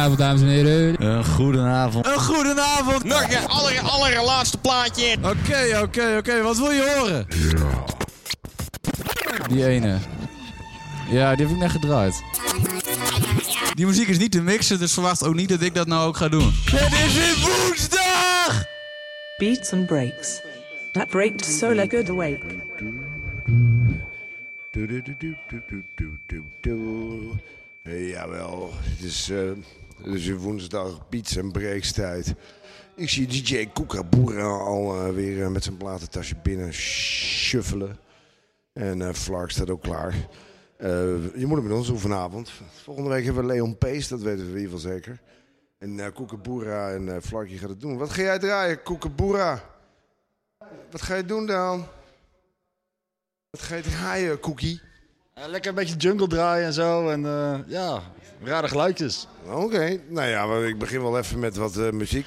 Goedenavond, dames en heren. Een goedenavond. Een goedenavond. Nog een aller, allerlaatste plaatje. Oké, oké, oké. Wat wil je horen? Die ene. Ja, die heb ik net gedraaid. Die muziek is niet te mixen, dus verwacht ook niet dat ik dat nou ook ga doen. Het is weer woensdag! Beats and breaks. That break solar good awake. Hey, jawel, het is, eh, weer woensdag, beats en breaks tijd. Ik zie DJ Kookaboera al eh, weer eh, met zijn platentasje binnen shuffelen. En eh Flark staat ook klaar. Je moet het met ons doen vanavond. Volgende week hebben we Leon Pees, dat weten we in ieder geval zeker. En Kookaboera en eh Flarky gaat het doen. Wat ga jij draaien, Kookaboera? Wat ga je doen dan? Wat ga je draaien, Cookie? Lekker een beetje jungle draaien en zo. En eh, ja, rare geluidjes. Oké, nou ja, ik begin wel even met wat eh, muziek.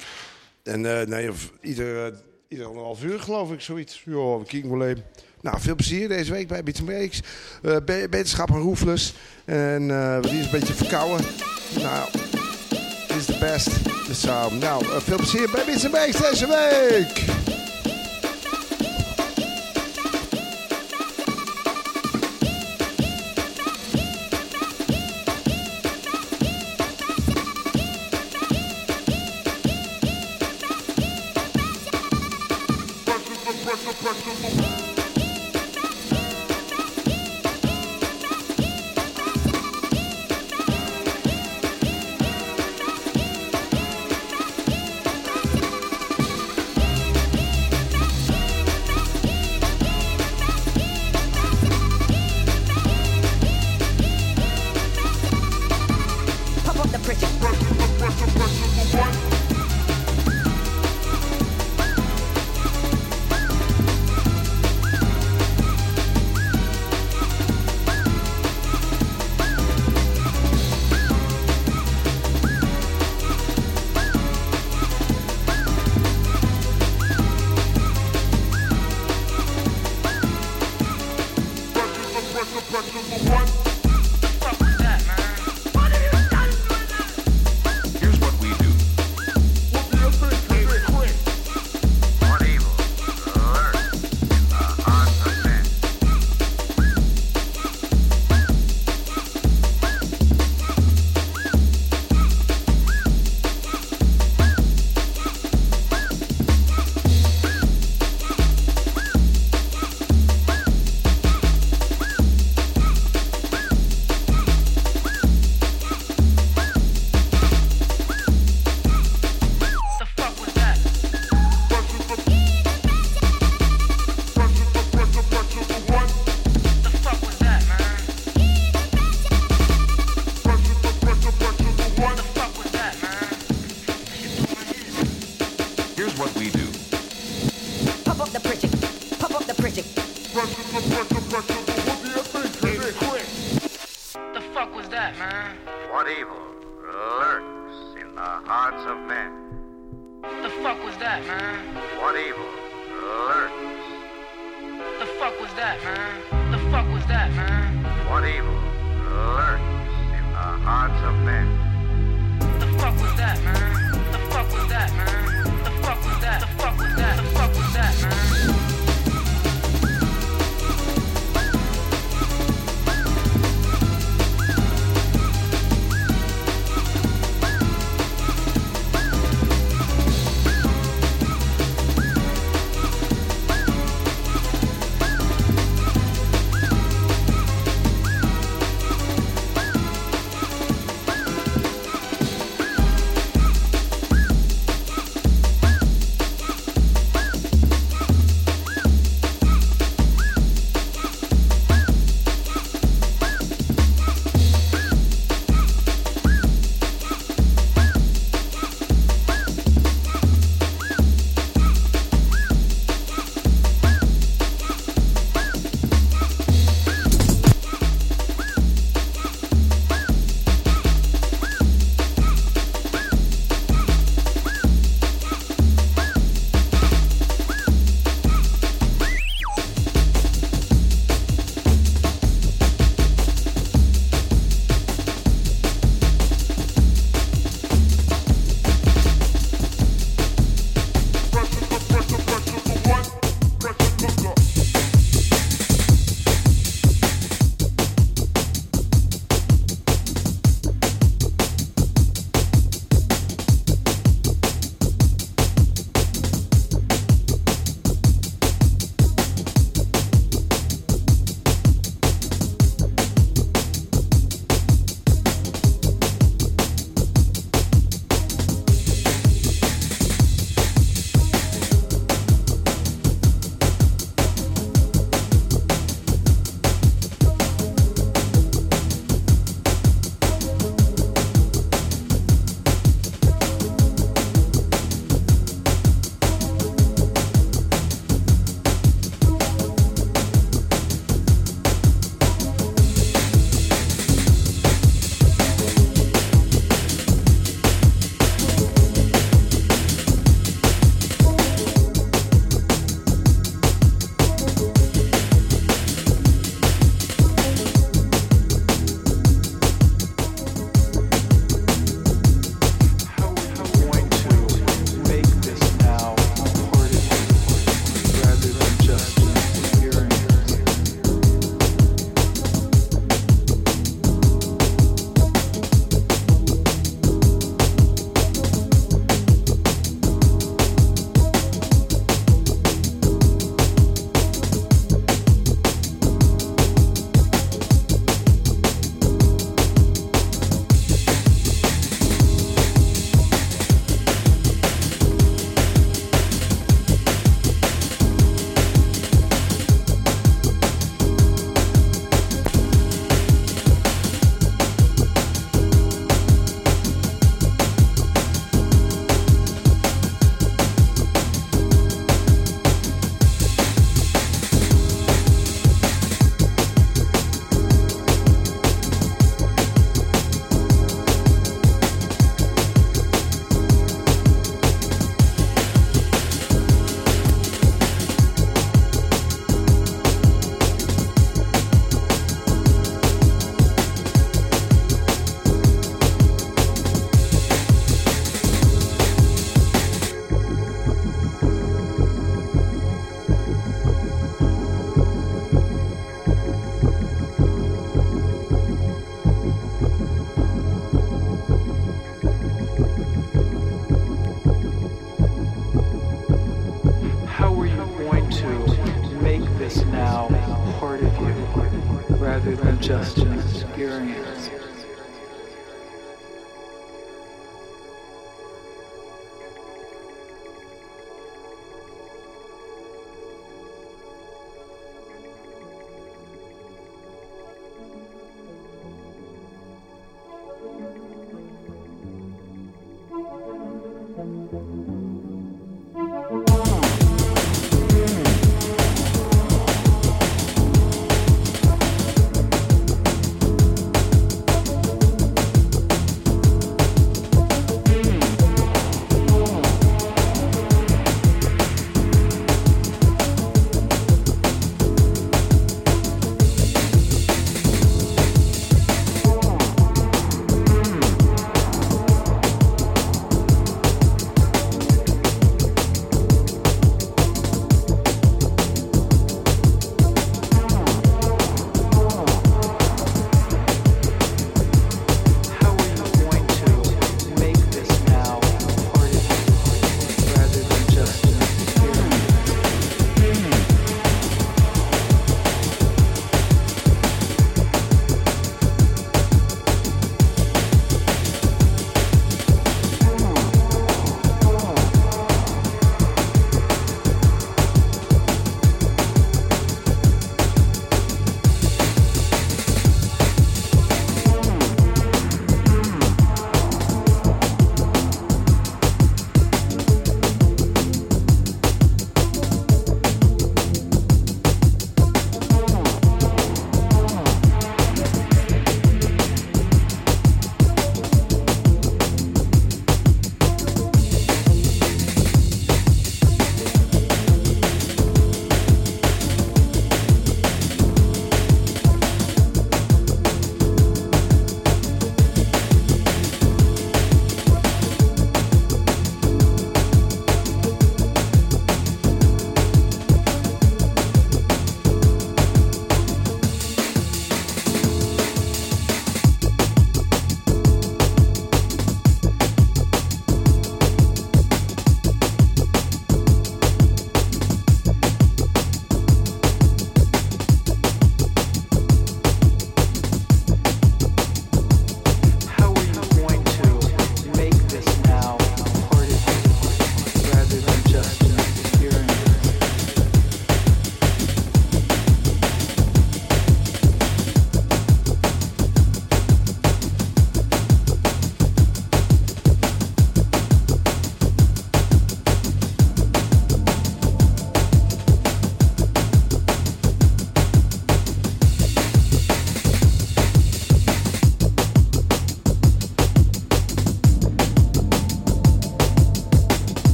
En eh, nee, ieder, uh, ieder anderhalf uur geloof ik, zoiets. We kijken wel even. Nou, veel plezier deze week bij Beats Breaks. Uh, be beterschap aan Roefles. En uh, die is een beetje verkouden. Nou, is de best. Dus uh, nou, uh, veel plezier bij Beats Breaks deze week.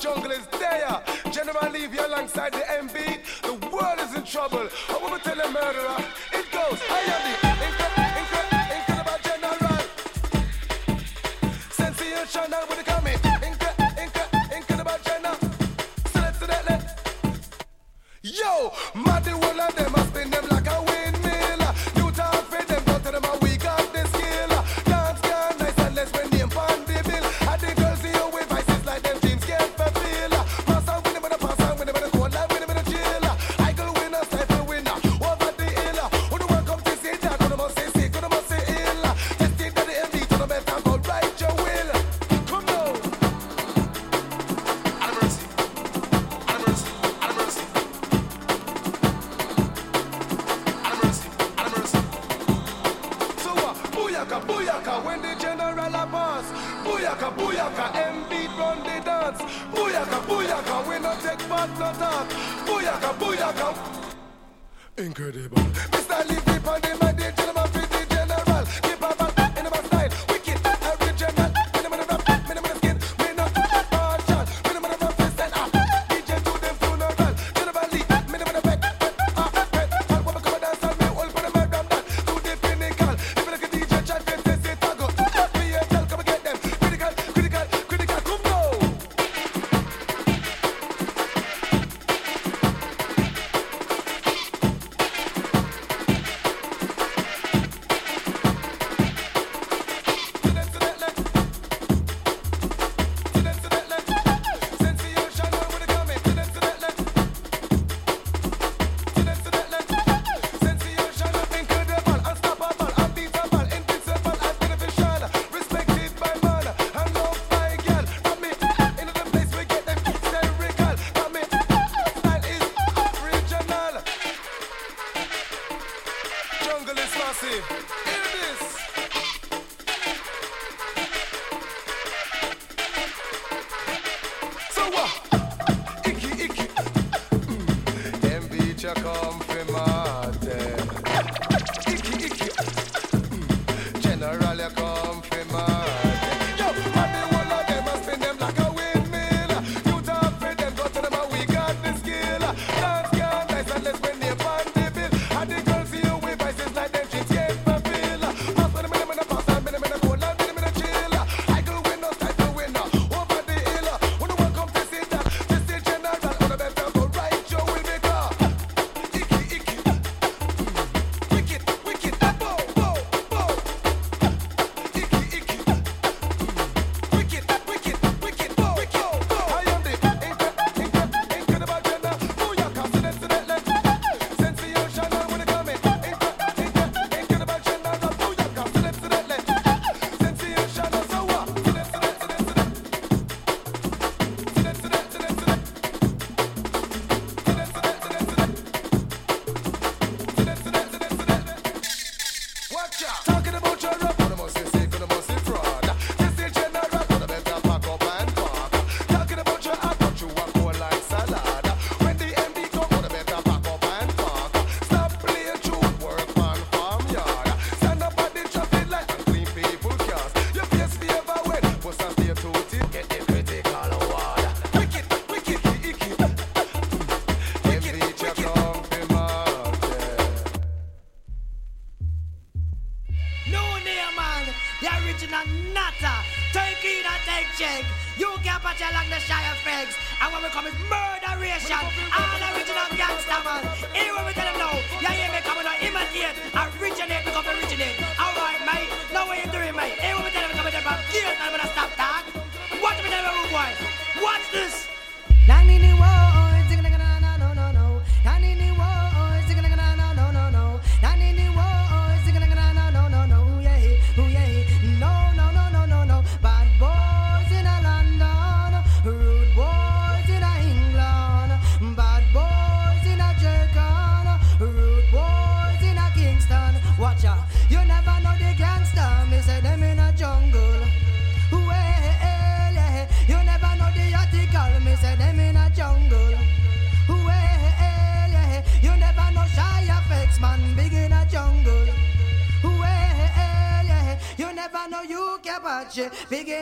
Jungle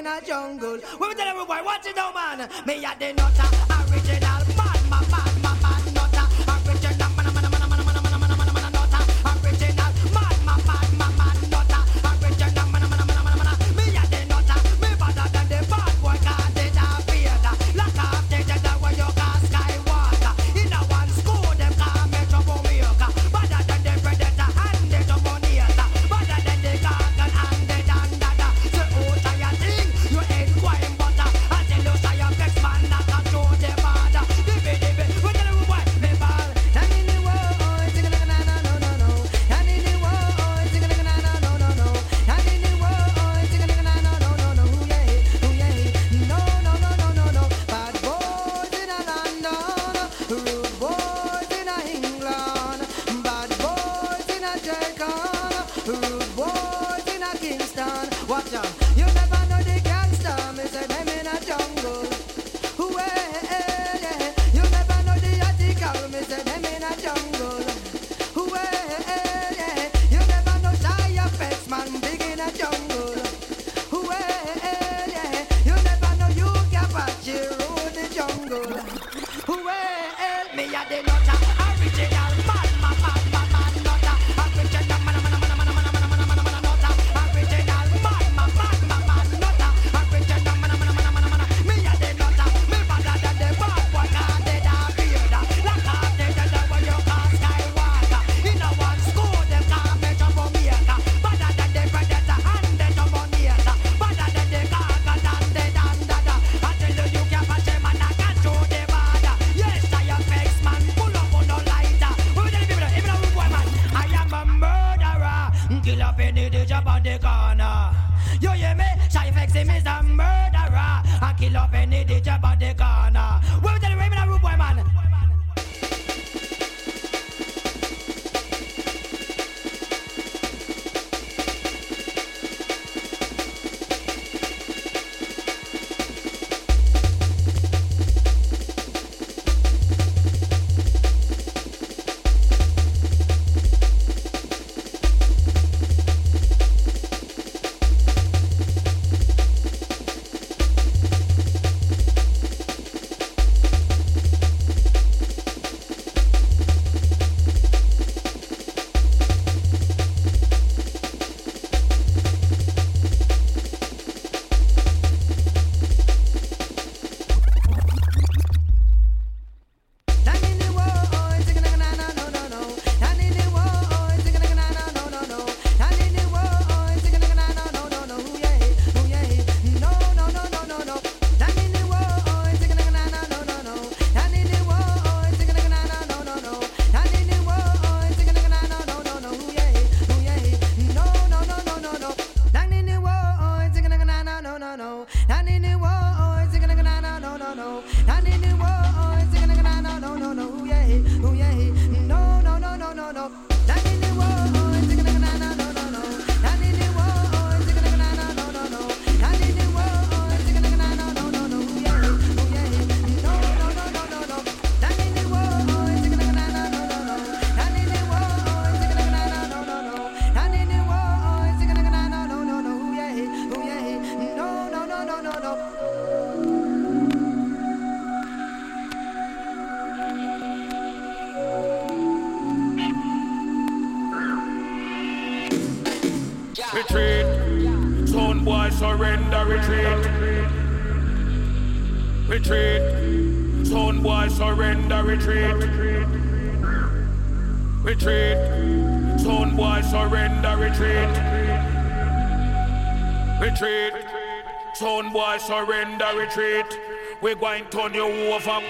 a jungle. We tell everybody, watch it now, man. Me a the nutter. Retreat. We going to turn you over.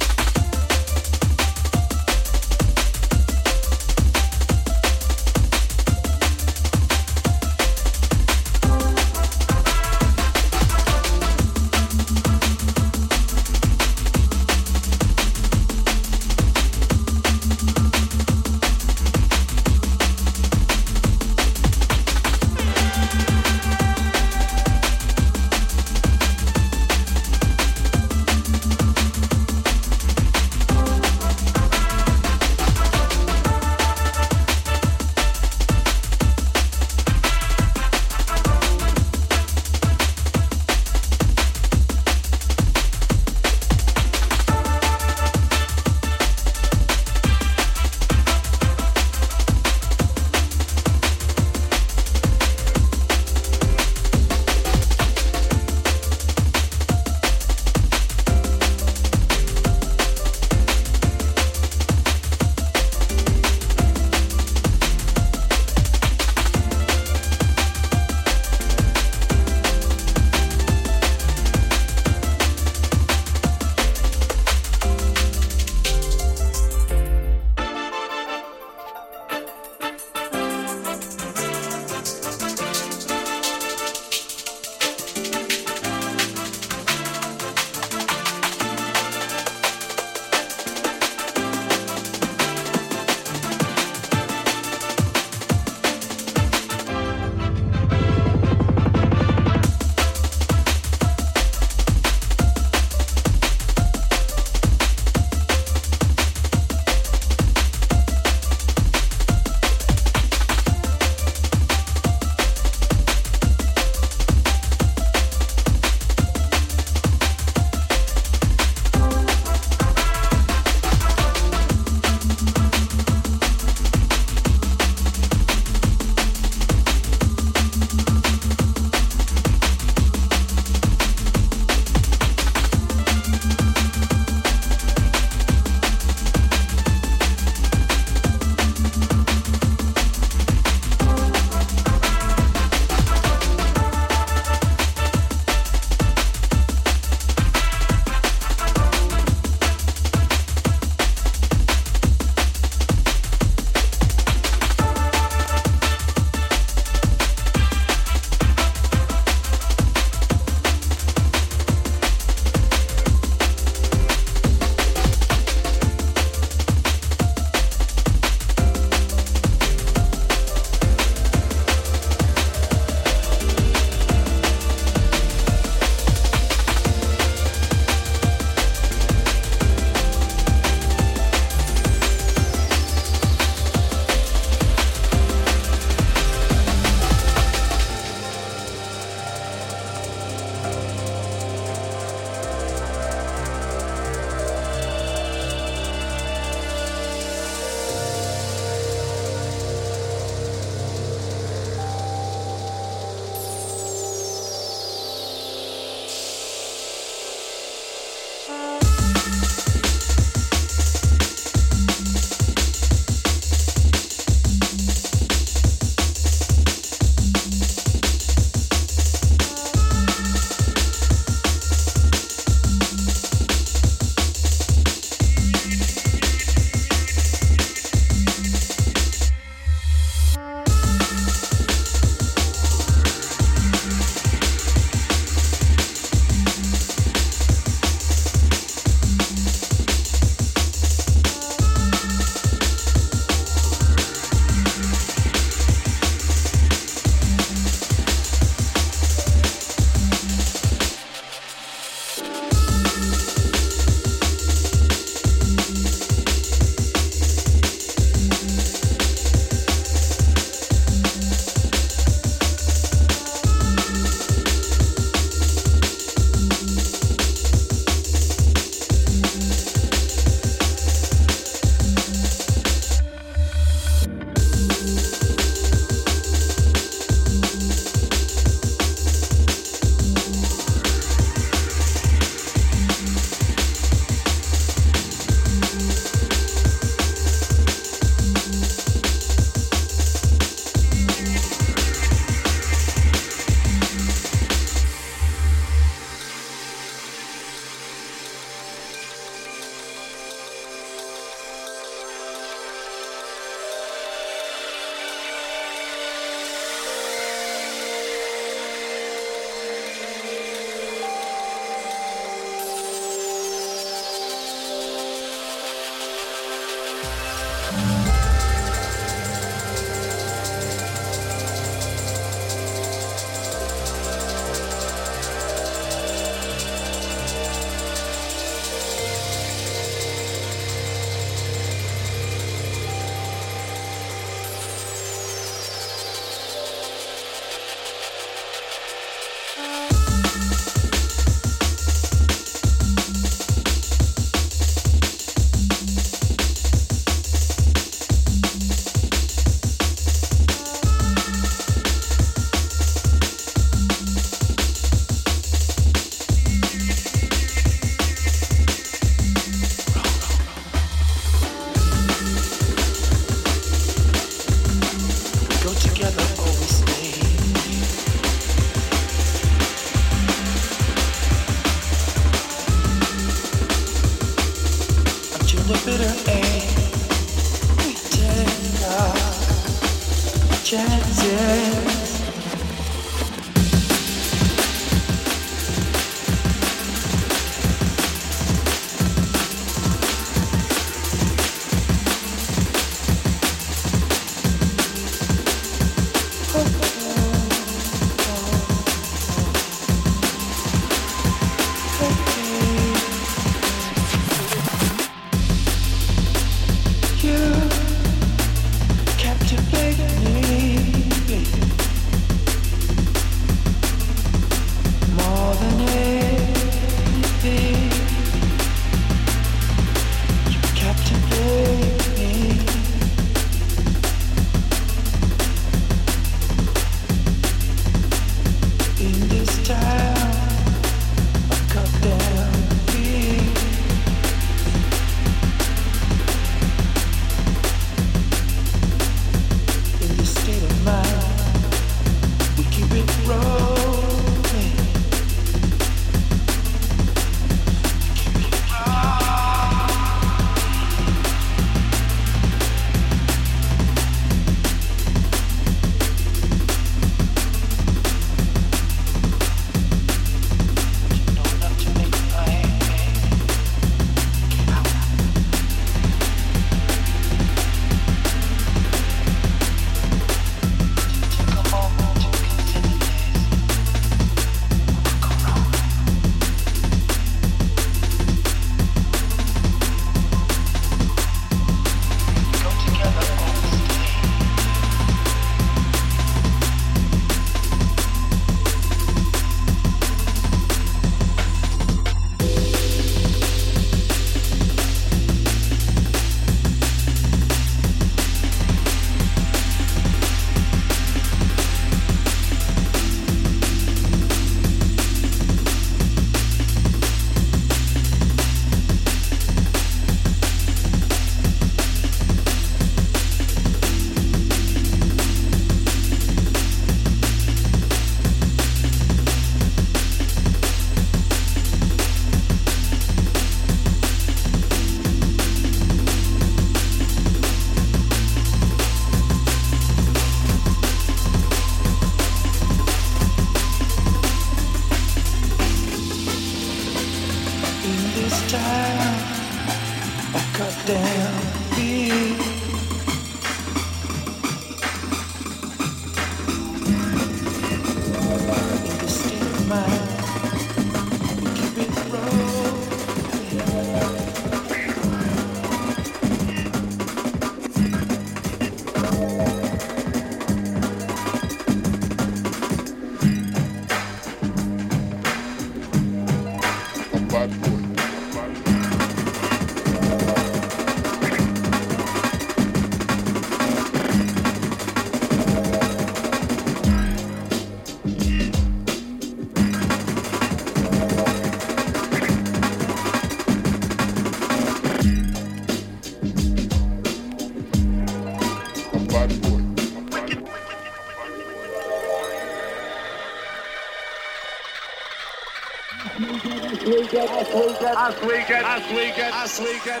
weekend, last weekend, last weekend, last weekend.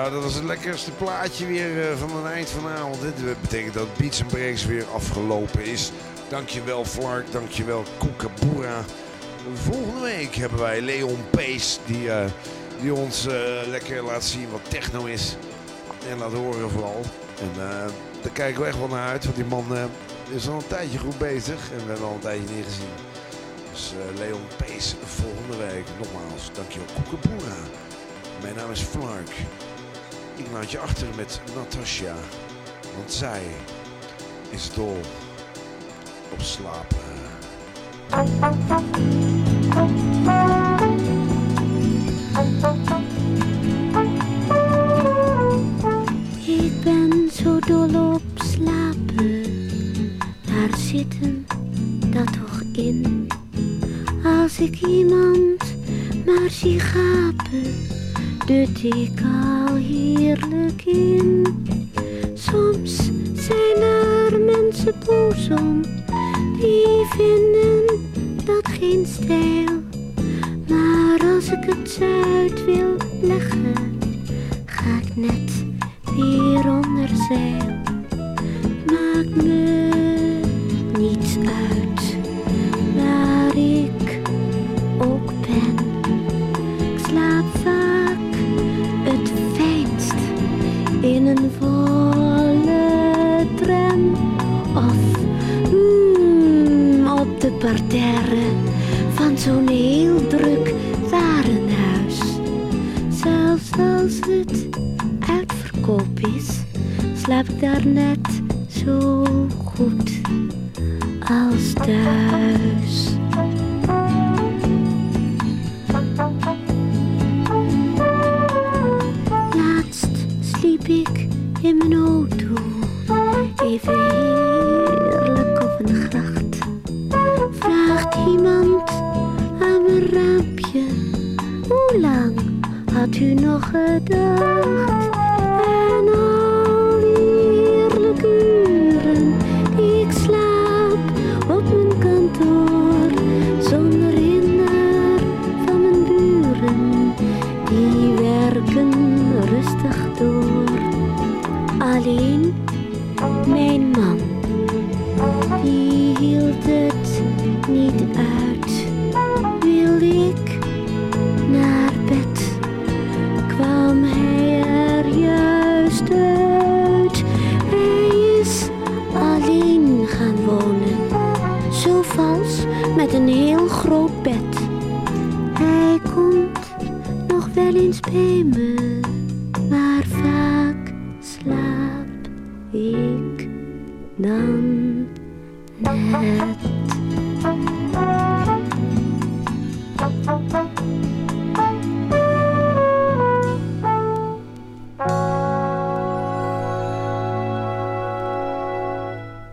Ja, dat was het lekkerste plaatje weer eh, van het eind van avond. Dit betekent dat Beats Breaks weer afgelopen is. Dankjewel Flark, dankjewel Kookaboera. Volgende week hebben wij Leon Pace, die, eh, die ons eh, lekker laat zien wat techno is. En laat horen vooral. En daar kijken we echt wel naar uit, want die man is al een tijdje goed bezig. En we hebben al een tijdje niet gezien. Dus Leon Pace volgende week. Nogmaals, dankjewel Kookaboera. Mijn naam is Flark. Ik laat je achter met Natasja. Want zij is dol op slapen. Dut ik